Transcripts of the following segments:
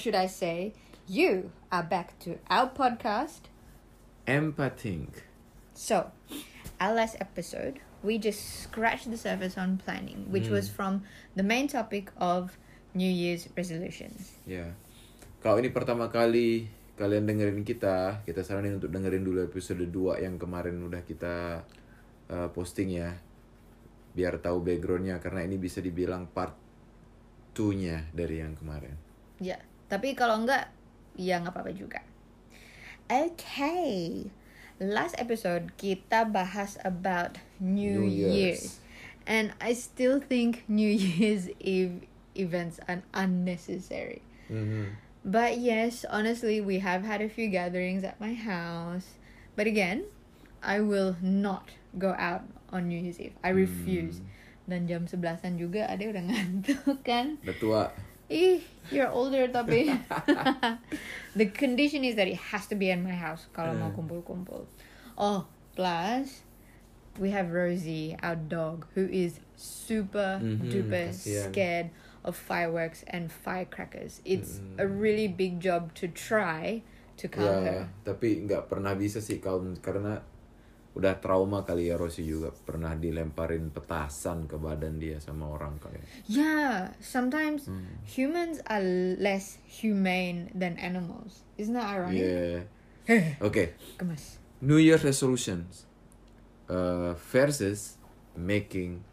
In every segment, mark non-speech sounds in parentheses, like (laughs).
should I say, you are back to our podcast. Empathink. So, our last episode, we just scratched the surface on planning, which was from the main topic of New Year's resolutions. Ya. Kalau ini pertama kali kalian dengerin kita, kita saranin untuk dengerin dulu episode 2 yang kemarin udah kita uh, posting ya. Biar tahu backgroundnya karena ini bisa dibilang part 2-nya dari yang kemarin. Ya, tapi kalau enggak, ya nggak apa-apa juga. Okay, last episode kita bahas about New, New Year's. Year's. and I still think New Year's Eve events are unnecessary. Mhm. But yes, honestly, we have had a few gatherings at my house. But again, I will not go out on New Year's Eve. I refuse. Dan jam 11-an juga ada udah ngantuk kan. Udah tua. Ih, you're older tapi. (laughs) the condition is that it has to be in my house kalau mau kumpul-kumpul. Oh, plus we have Rosie, our dog, who is super Mhm, duper kasihan. scared of fireworks and firecrackers. It's a really big job to try to calm her. Ya, tapi nggak pernah bisa sih kalau karena udah trauma kali ya Rosie juga pernah dilemparin petasan ke badan dia sama orang kali. Yeah, sometimes humans are less humane than animals. Isn't that ironic? Yeah. (laughs) Oke, Gemes. New Year resolutions uh, versus making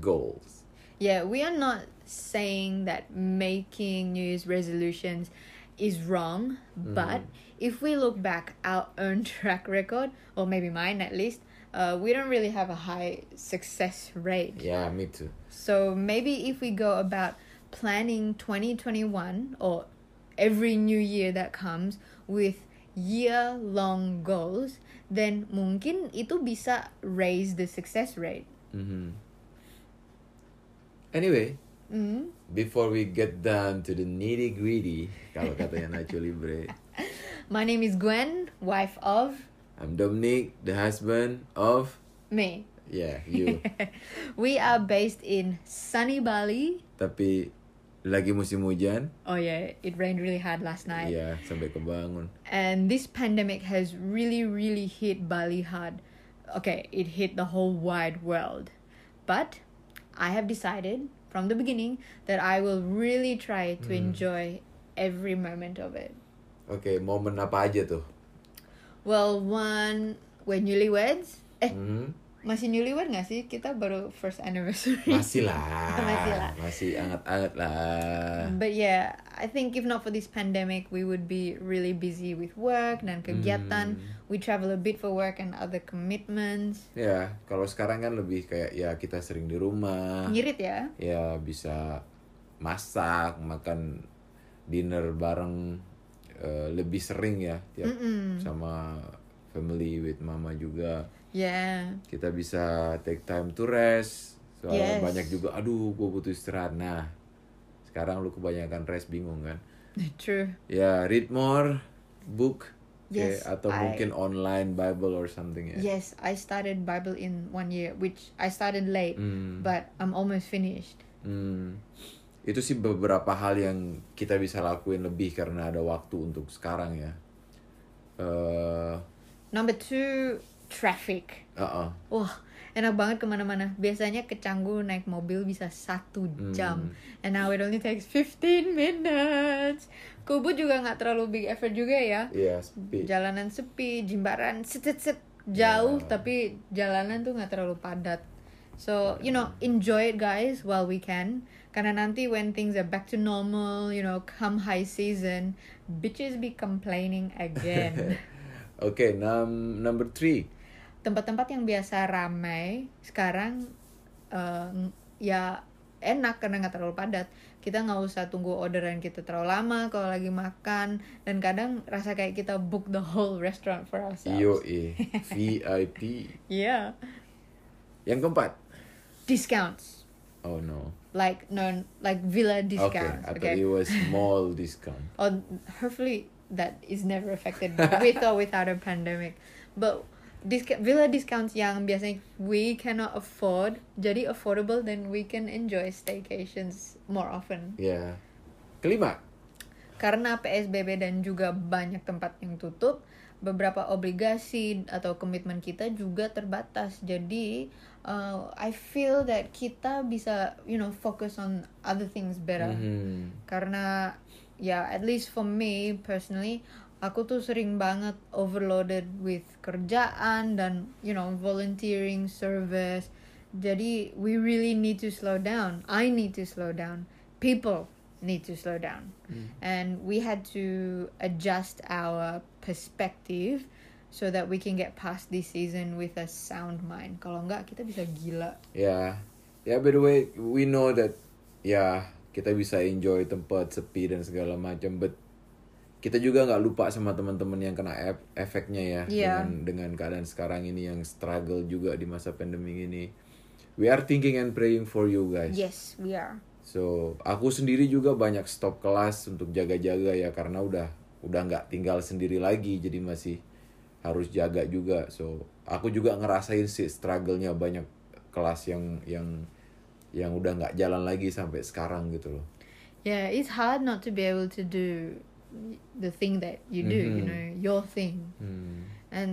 goals. Yeah, we are not saying that making New Year's resolutions is wrong, but if we look back our own (laughs) track record, or maybe mine at least, uh, we don't really have a high success rate. Yeah, me too. So maybe if we go about planning 2021 or every new year that comes with year long goals, then mungkin itu bisa raise the success rate. Mhm. Anyway, Mm. before we get down to the nitty gritty, kalau katanya Nacho Libre, (laughs) My name is Gwen, wife of I'm Dominic, the husband of me. yeah you. (laughs) we are based in sunny Bali. Tapi lagi musim hujan, Oh yeah, it rained really hard last night. ya sampai kebangun. And this pandemic has really, really hit Bali hard. Okay, it hit the whole wide world. But I have decided from the beginning that I will really try to mm. enjoy every moment of it. Oke, momen apa aja tuh? Well, one, we're newlyweds. Eh, Mhm. masih newlywed gak sih? Kita baru first anniversary. Masih lah. (laughs) Masih lah. Masih anget-anget lah. But yeah, I think if not for this pandemic, we would be really busy with work dan kegiatan. We travel a bit for work and other commitments. Ya, kalau sekarang kan lebih kayak ya kita sering di rumah. Ngirit ya? Ya bisa masak, makan dinner bareng eh, lebih sering ya tiap sama family with mama juga. Yeah. Kita bisa take time to rest. Soalnya Yes. banyak juga aduh gue butuh istirahat. Nah, sekarang lu kebanyakan rest bingung kan? (laughs) True. Ya, read more book Yes, atau I- mungkin online Bible or something ya. Yes, I started Bible in one year, which I started late, Hmm. but I'm almost finished. Hmm. Itu sih beberapa hal yang kita bisa lakuin lebih karena ada waktu untuk sekarang ya. Eh, Number two, traffic. uh-uh. Wah, enak banget ke mana-mana. Biasanya ke Canggu naik mobil bisa satu jam, and now it only takes 15 minutes. Kubut juga nggak terlalu big effort juga ya. Iya, sepi. Jalanan sepi, jimbaran set set set jauh, Ya. tapi jalanan tuh nggak terlalu padat. So you know, enjoy it guys while we can. Karena nanti when things are back to normal, you know, come high season, bitches be complaining again. (laughs) Oke, num- number three. tempat-tempat yang biasa ramai sekarang eh, ya enak karena nggak terlalu padat kita nggak usah tunggu orderan kita terlalu lama kalau lagi makan dan kadang rasa kayak kita book the whole restaurant for ourselves Yo, eh, VIP. (laughs) yeah Yang keempat. Discounts Oh no. like no like villa discounts I okay, thought it was mall discount. (laughs) or hopefully that is never affected with or without a pandemic but disc- villa discounts yang biasanya we cannot afford jadi affordable then we can enjoy staycations more often Ya. Kelima. karena PSBB dan juga banyak tempat yang tutup beberapa obligasi atau komitmen kita juga terbatas jadi uh, I feel that kita bisa you know focus on other things better. Mhm. karena ya at least for me personally aku tuh sering banget overloaded with kerjaan dan you know volunteering service. Jadi we really need to slow down. I need to slow down. People need to slow down. And we had to adjust our perspective so that we can get past this season with a sound mind kalau enggak kita bisa gila Ya, ya by the way, we know that ya kita bisa enjoy tempat sepi dan segala macam, but kita juga nggak lupa sama teman-teman yang kena ef- efeknya ya Iya. dengan dengan keadaan sekarang ini yang struggle juga di masa pandemi ini. We are thinking and praying for you guys. yes we are So aku sendiri juga banyak stop kelas untuk jaga-jaga ya karena udah udah nggak tinggal sendiri lagi jadi masih harus jaga juga. So aku juga ngerasain sih struggle-nya banyak kelas yang yang yang udah nggak jalan lagi sampai sekarang gitu loh. Yeah, it's hard not to be able to do the thing that you do, you Mhm. know, your thing. Hmm. And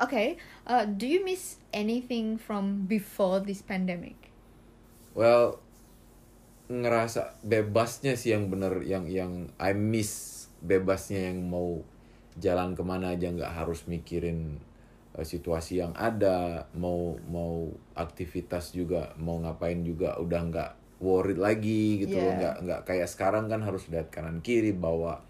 okay, uh, do you miss anything from before this pandemic? Well, ngerasa bebasnya sih yang bener yang yang I miss bebasnya yang mau jalan ke mana aja nggak harus mikirin eh, situasi yang ada mau mau aktivitas juga mau ngapain juga udah nggak worried lagi gitu loh. Yeah. nggak nggak kayak sekarang kan harus lihat kanan kiri bawa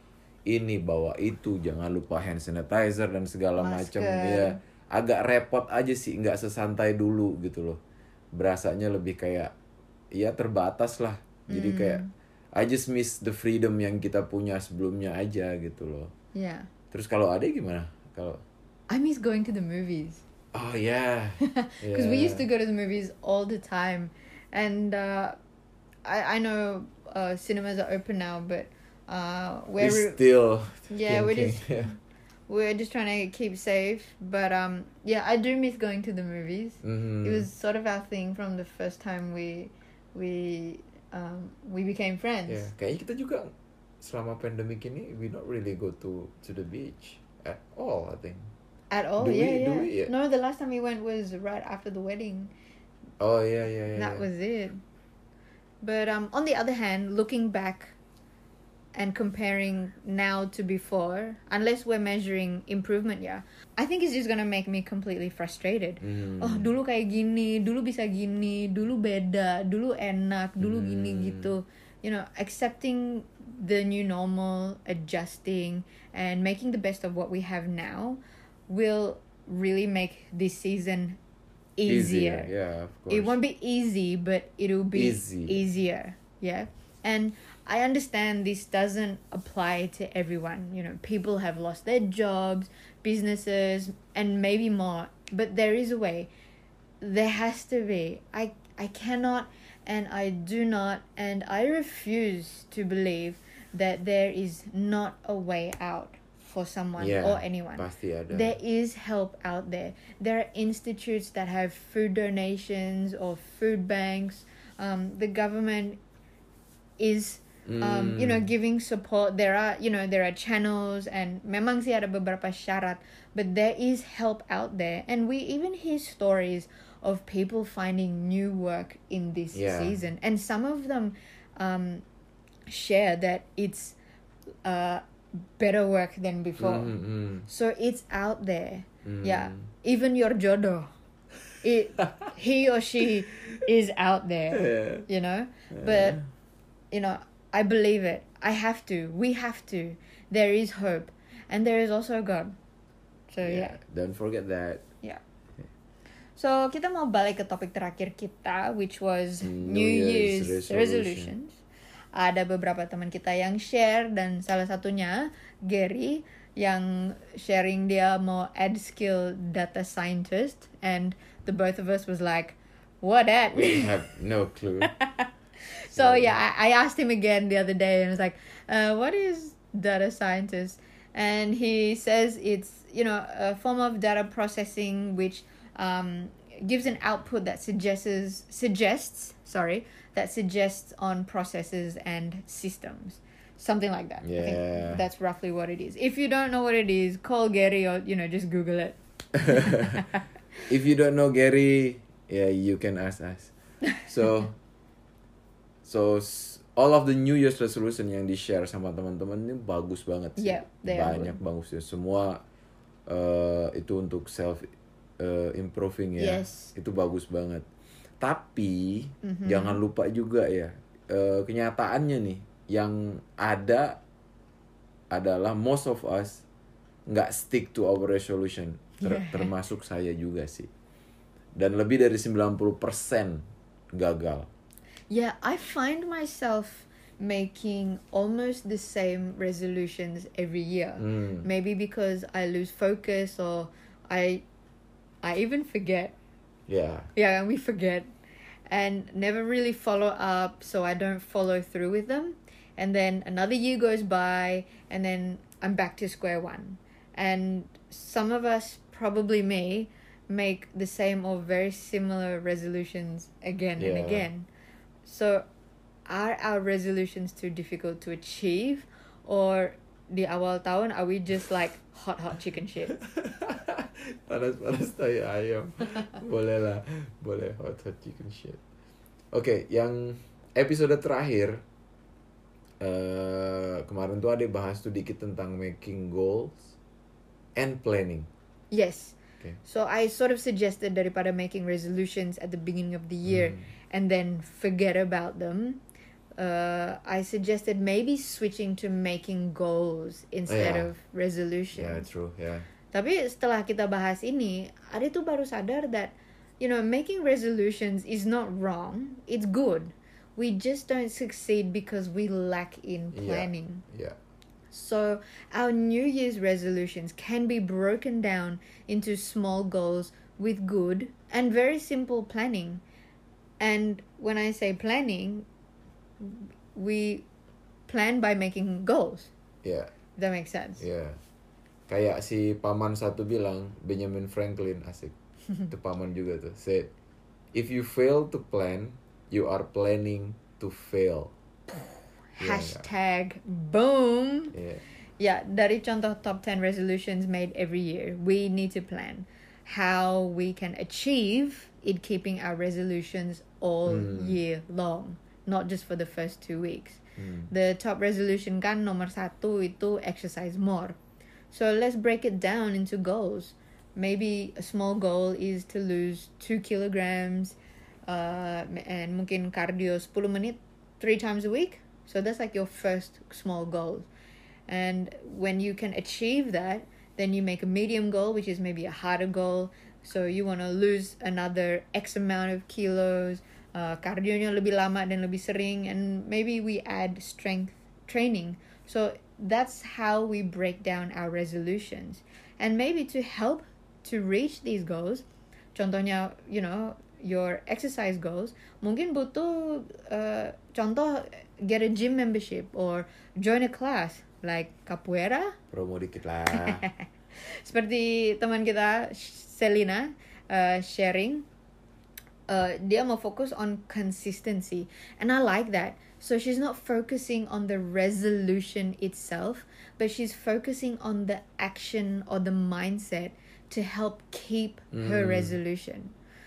ini bawa itu. Jangan lupa hand sanitizer dan segala macam. Ya agak repot aja sih nggak sesantai dulu gitu loh. Berasanya lebih kayak ya terbatas lah. Jadi kayak I just miss the freedom yang kita punya sebelumnya aja gitu loh. Yeah. Terus kalau ada gimana kalau I miss going to the movies oh yeah. (laughs) because we used to go to the movies all the time, and uh, I I know uh, cinemas are open now, but uh, we we're still Yeah, we thinking, just- yeah. (laughs) we're just trying to keep safe. But um, yeah, I do miss going to the movies. Mhm. It was sort of our thing from the first time we we um, we became friends. Ya, kayaknya kita juga selama pandemic ini we not really go to to the beach at all I think. At all, Do we- yeah, do yeah. we? Yeah. No, the last time we went was right after the wedding. Oh yeah yeah yeah. that yeah. was it. But um, on the other hand, looking back and comparing now to before, unless we're measuring improvement, yeah, I think it's just gonna make me completely frustrated. Mhm. Oh, dulu kayak gini, dulu bisa gini, dulu beda, dulu enak, dulu gini Hmm. gitu. You know, accepting the new normal, adjusting, and making the best of what we have now will really make this season easier. Yeah, of course. It won't be easy, but it'll be Easy. easier. Yeah. And I understand this doesn't apply to everyone. You know, people have lost their jobs, businesses, and maybe more. But there is a way. There has to be. I I cannot and I do not and I refuse to believe that there is not a way out for someone yeah, or anyone. There is help out there. There are institutes that have food donations or food banks. Um, the government is, um, you know, Mm. giving support. There are, you know, there are channels and memang sih ada beberapa syarat, but there is help out there. And we even hear stories of people finding new work in this Yeah. season, and some of them um, share that it's uh, better work than before. Mm, mm, So it's out there. mm. Yeah. Even your jodo. It (laughs) he or she is out there. Yeah. You know? But you know, I believe it. I have to. We have to. There is hope. And there is also God. So yeah. Don't forget that. Yeah. So kita mau balik ke topik terakhir kita which was New New, Year's Year's, resolution. resolutions. Ada beberapa teman kita yang share dan salah satunya Gary yang sharing dia mau add skill data scientist and the both of us was like what at? We (laughs) have no clue. (laughs) so yeah I, I asked him again the other day and I was like uh, what is data scientist? And he says it's you know a form of data processing which um, gives an output that suggests suggests sorry that suggests on processes and systems something like that. I Yeah. think that's roughly what it is. If you don't know what it is, call Gary or you know just Google it. (laughs) If you don't know Gary, yeah, you can ask us. (laughs) So, so all of the New Year's resolution yang di share sama teman-teman ini bagus banget sih. Yeah, they are Banyak bagus ya. Semua eh, itu untuk self eh, improving ya. Yes. Itu bagus banget. Tapi Mm-hmm. jangan lupa juga ya eh, kenyataannya nih yang ada adalah most of us nggak stick to our resolution Ter- Yeah. termasuk saya juga sih dan lebih dari 90% gagal Yeah, I find myself making almost the same resolutions every year. Hmm. Maybe because I lose focus or I I even forget. Ya Yeah, and we forget and never really follow up, so I don't follow through with them. And then another year goes by, and then I'm back to square one. And some of us, probably me, make the same or very similar resolutions again and again. So, are our resolutions too difficult to achieve, or the awal tahun are we just like hot hot chicken shit? (laughs) panas-panas tai ayam boleh lah boleh hot hot chicken shit oke yang episode terakhir eh kemarin tuh ada bahas tuh dikit tentang making goals and planning Yes. Okay. So I sort of suggested daripada making resolutions at the beginning of the year Hmm. and then forget about them. Uh, I suggested maybe switching to making goals instead Yeah. of resolutions. ya true ya Tapi setelah kita bahas ini, Ade tuh baru sadar that you know making resolutions is not wrong. It's good. We just don't succeed because we lack in planning. ya So, our New Year's resolutions can be broken down into small goals with good and very simple planning. And when I say planning, we plan by making goals. If that makes sense. ya kayak si paman satu bilang Benjamin Franklin asik (laughs) itu paman juga tuh said if you fail to plan you are planning to fail (sighs) Iya, Hashtag boom. ya Yeah, dari contoh top 10 resolutions made every year, we need to plan how we can achieve it keeping our resolutions all Hmm. year long, not just for the first two weeks. Hmm. The top resolution kan nomor satu itu exercise more. So let's break it down into goals. Maybe a small goal is to lose two kilograms, uh, and mungkin cardio 10 menit three times a week. So that's like your first small goal. And when you can achieve that, then you make a medium goal, which is maybe a harder goal. So you want to lose another X amount of kilos, uh, kardionya lebih lama dan lebih sering, and maybe we add strength training. So that's how we break down our resolutions. And maybe to help to reach these goals, contohnya, you know, your exercise goals, mungkin butuh uh, contoh get a gym membership or join a class like capoeira. Promo dikit lah. (laughs) Seperti teman kita Selina uh, sharing uh, dia mau fokus on consistency. And I like that. So she's not focusing on the resolution itself but she's focusing on the action or the mindset to help keep her Mm. resolution.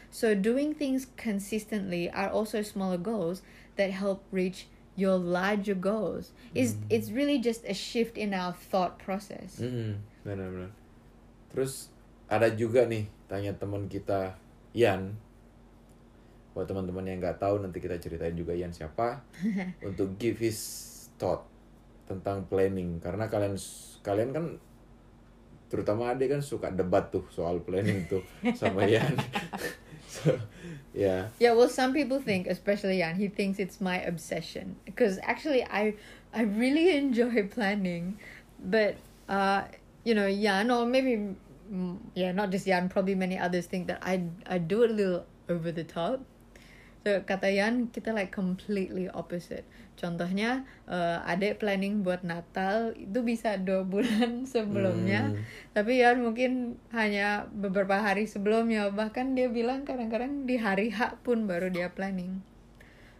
So doing things consistently are also smaller goals that help reach your larger goals. Is it's really just a shift in our thought process. Mm-mm, benar-benar. Terus ada juga nih tanya teman kita Ian buat teman-teman yang nggak tahu nanti kita ceritain juga Ian siapa. (laughs) Untuk give his thought tentang planning. Karena kalian kalian kan terutama Ade kan suka debat tuh soal planning tuh sama (laughs) Ian. So ya. Yeah, well, some people think, especially Jan, he thinks it's my obsession. Because actually, I I really enjoy planning, but uh, you know, Jan or maybe mm, yeah, not just Jan, probably many others think that I I do it a little over the top. So kata Yan kita like completely opposite. Contohnya uh, adek planning buat Natal itu bisa dua bulan (laughs) sebelumnya, Hmm. tapi Yan mungkin hanya beberapa hari sebelumnya. Bahkan dia bilang kadang-kadang di hari H pun baru dia planning.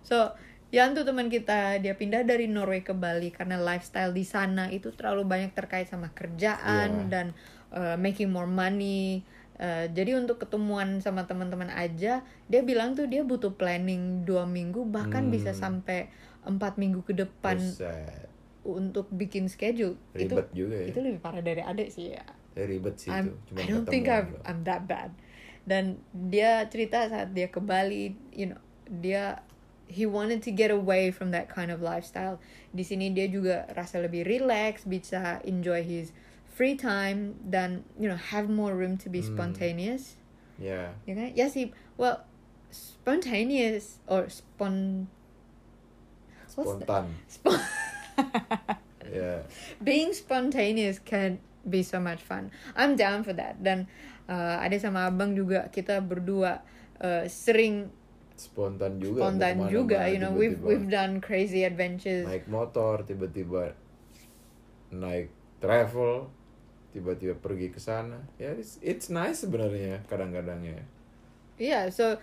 So Yan tuh teman kita dia pindah dari Norway ke Bali karena lifestyle di sana itu terlalu banyak terkait sama kerjaan Iya. dan uh, making more money. Uh, jadi untuk ketemuan sama teman-teman aja dia bilang tuh dia butuh planning dua minggu bahkan Hmm. bisa sampai empat minggu ke depan Buset. untuk bikin schedule. Ribet itu juga ya. itu lebih parah dari adik sih ya. Ya, ribet sih I'm, itu. Cuma I don't think I'm. I'm that bad. Dan dia cerita saat dia ke Bali, you know, dia he wanted to get away from that kind of lifestyle. Di sini dia juga rasa lebih relax, bisa enjoy his free time dan you know have more room to be Hmm. spontaneous. Ya. Ya kan? Ya sih. Well, spontaneous or spon Spontan. spon- (laughs) Ya. being spontaneous can be so much fun. I'm down for that. Dan uh, ada sama abang juga kita berdua uh, sering Spontan juga. spontan juga. You know, we've tiba-tiba we've done crazy adventures. naik motor tiba-tiba naik travel tiba-tiba pergi ke sana ya it's, it's nice sebenarnya kadang-kadang ya Yeah, so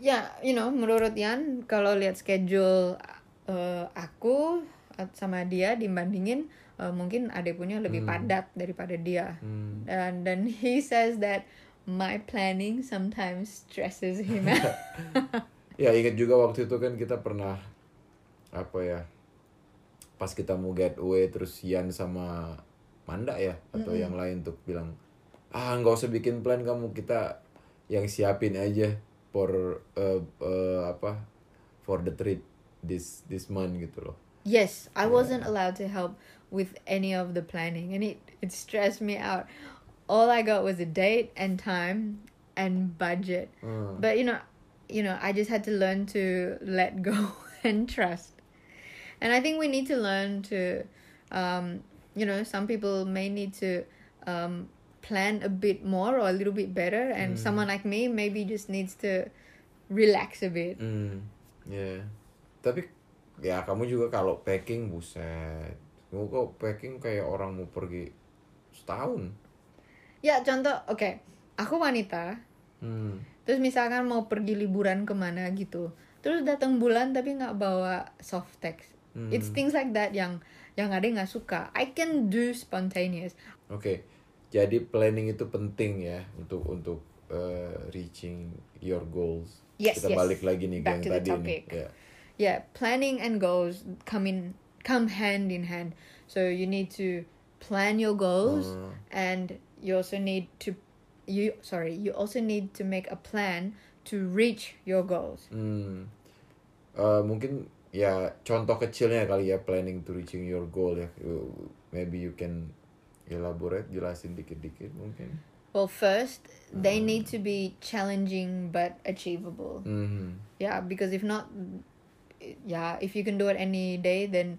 ya you know menurut Yan kalau lihat schedule uh, aku sama dia dibandingin uh, mungkin adek punya lebih Hmm. padat daripada dia. Hmm. And then he says that my planning sometimes stresses him out. (laughs) ya ingat juga waktu itu kan kita pernah apa ya pas kita mau get away terus Ian sama Manda ya atau yang lain tuh bilang ah nggak usah bikin plan kamu kita yang siapin aja for uh, uh, apa for the trip this this month gitu loh Yes, I wasn't allowed to help with any of the planning, and it it stressed me out. All I got was a date and time and budget. Hmm. But you know, you know, I just had to learn to let (laughs) go and trust. And I think we need to learn to, um, you know, some people may need to um, plan a bit more or a little bit better, and someone like me maybe just needs to relax a bit. Hmm, ya. Tapi ya kamu juga kalau packing buset. Kamu kok packing kayak orang mau pergi setahun. Ya contoh, oke, aku wanita, Hmm. terus misalkan mau pergi liburan ke mana gitu, terus datang bulan tapi nggak bawa soft text. Hmm. It's things like that yang yang ada nggak suka. I can do spontaneous. Oke. Jadi planning itu penting ya untuk untuk uh, reaching your goals. Yes, Kita yes. balik lagi nih Back yang to the tadi nih. topic. Ya. Yeah, planning and goals come in come hand in hand. So you need to plan your goals Hmm. and you also need to you sorry, you also need to make a plan to reach your goals. Hmm. Eh, mungkin ya contoh kecilnya kali ya planning to reaching your goal ya. Maybe you can elaborate jelasin dikit-dikit mungkin. Well, first, they need to be challenging but achievable. Hmm. Yeah, because if not, yeah, if you can do it any day, then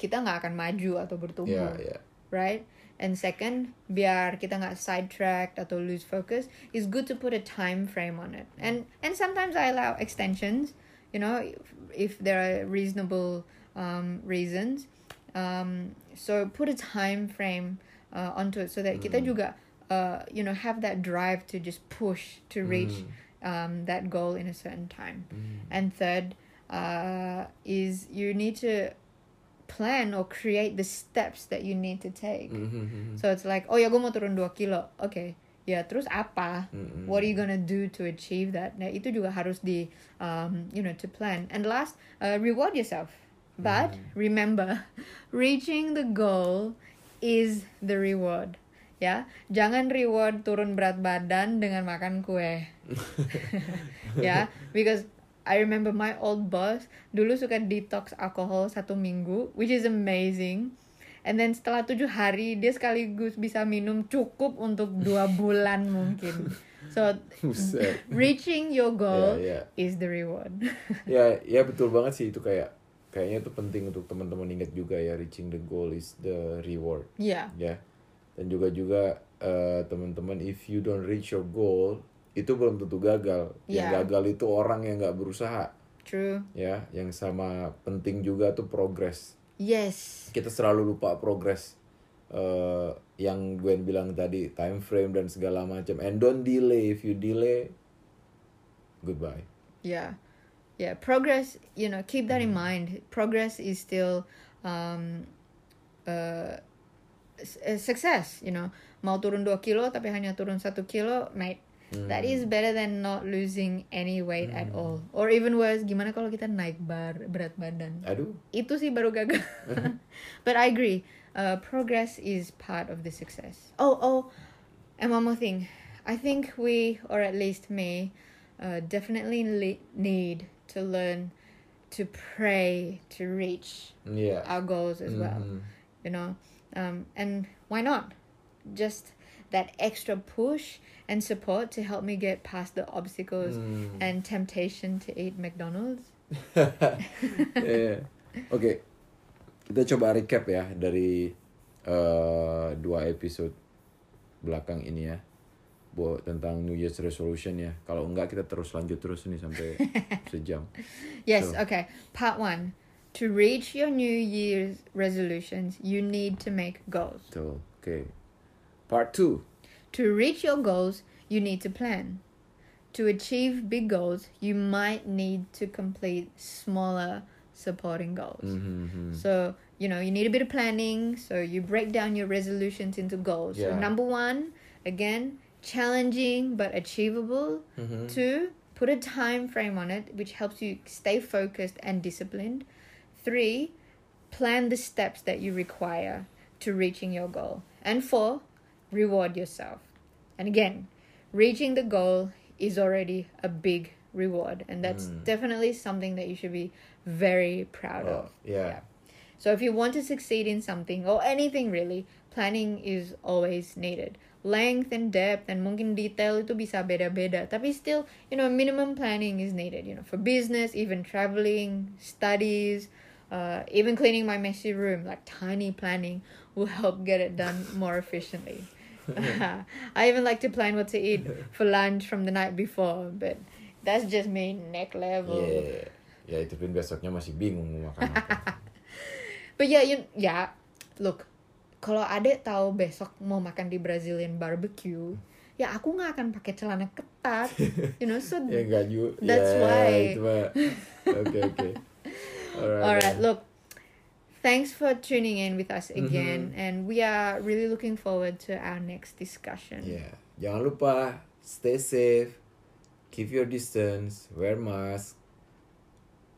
kita nggak akan maju atau bertumbuh, Ya, ya. right? And second, biar kita nggak sidetracked atau lose focus, it's good to put a time frame on it. And and sometimes I allow extensions, you know, if, if there are reasonable um, reasons. Um, so put a time frame uh, onto it so that kita juga, uh, you know, have that drive to just push to reach um, that goal in a certain time. And third, uh, is you need to plan or create the steps that you need to take. Mhm. So it's like, oh ya gue mau turun 2 kilo. Okay. Ya terus apa? Mm-mm. What are you gonna do to achieve that? Nah itu juga harus di, um, you know, to plan. And last, uh, reward yourself. But remember, (laughs) reaching the goal is the reward. Ya, jangan reward turun berat badan dengan makan kue. (laughs) ya, because I remember my old boss dulu suka detox alkohol satu minggu, which is amazing. And then setelah tujuh hari dia sekaligus bisa minum cukup untuk dua (laughs) bulan mungkin. So reaching your goal Ya, ya. is the reward. (laughs) ya ya betul banget sih itu kayak kayaknya itu penting untuk teman-teman ingat juga ya reaching the goal is the reward yeah, ya dan juga juga eh, teman-teman if you don't reach your goal itu belum tentu gagal yang Ya. gagal itu orang yang nggak berusaha true. ya yang sama penting juga tuh progress Yes. kita selalu lupa progress eh, yang Gwen bilang tadi time frame dan segala macam. And don't delay. If you delay goodbye. Yeah. yeah progress you know keep that in mind. Progress is still um uh success you know. Mau turun 2 kilo tapi hanya turun 1 kilo mate that is better than not losing any weight at all. Or even worse gimana kalau kita naik bar berat badan? Aduh. itu sih baru gagal. (laughs) (laughs) But I agree. Uh, progress is part of the success. Oh oh and one more thing. I think we or at least me uh, definitely le- need to learn to pray to reach Iya. our goals as well Mhm. you know? Um, and why not? Just that extra push and support to help me get past the obstacles Hmm. and temptation to eat McDonald's (laughs) Iya. Oke, kita coba recap ya dari eh, dua episode belakang ini ya, buat tentang New Year's resolution ya. Kalau enggak kita terus lanjut terus nih sampai (laughs) sejam. Yes, So- okay. Part one. To reach your New Year's resolutions, you need to make goals. Oke. Part two. To reach your goals, you need to plan. To achieve big goals, you might need to complete smaller supporting goals. Mhm. So, you know, you need a bit of planning. So, you break down your resolutions into goals. So, Yeah. number one, again, challenging but achievable. Mhm. Two, put a time frame on it, which helps you stay focused and disciplined. Three, plan the steps that you require to reaching your goal. And four, reward yourself. And again, reaching the goal is already a big reward, and that's Mm. definitely something that you should be very proud Oh, of. yeah. So if you want to succeed in something or anything really, planning is always needed. Length and depth and mungkin detail itu bisa beda-beda. Tapi still, you know, minimum planning is needed. You know, for business, even traveling, studies, uh, even cleaning my messy room. Like tiny planning will help get it done more efficiently. I even like to plan what to eat for lunch from the night before, but that's just me neck level. Yeah. Ya itu pun besoknya masih bingung mau makan apa. (laughs) But yeah, you yeah. Look, kalau adek tahu besok mau makan di Brazilian barbecue, ya aku nggak akan pakai celana ketat. You know, so (laughs) ya enggak juga. That's ya, why. Oke (laughs) oke. Alright. Alright, look. Thanks for tuning in with us Mm-hmm. again, and we are really looking forward to our next discussion. Ya, jangan lupa stay safe, keep your distance, wear mask,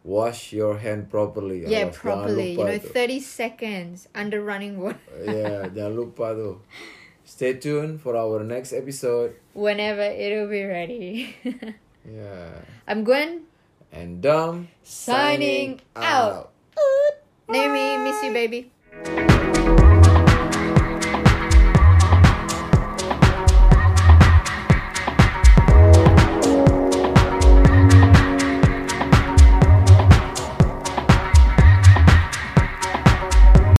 wash your hand properly. Yeah, Awas, properly. You know, lupa tuh. thirty seconds under running water. Ya, (laughs) jangan lupa tuh. Stay tuned for our next episode. Whenever it'll be ready. yeah. (laughs) I'm Gwen. and Dom Signing out. Nami, miss you, baby.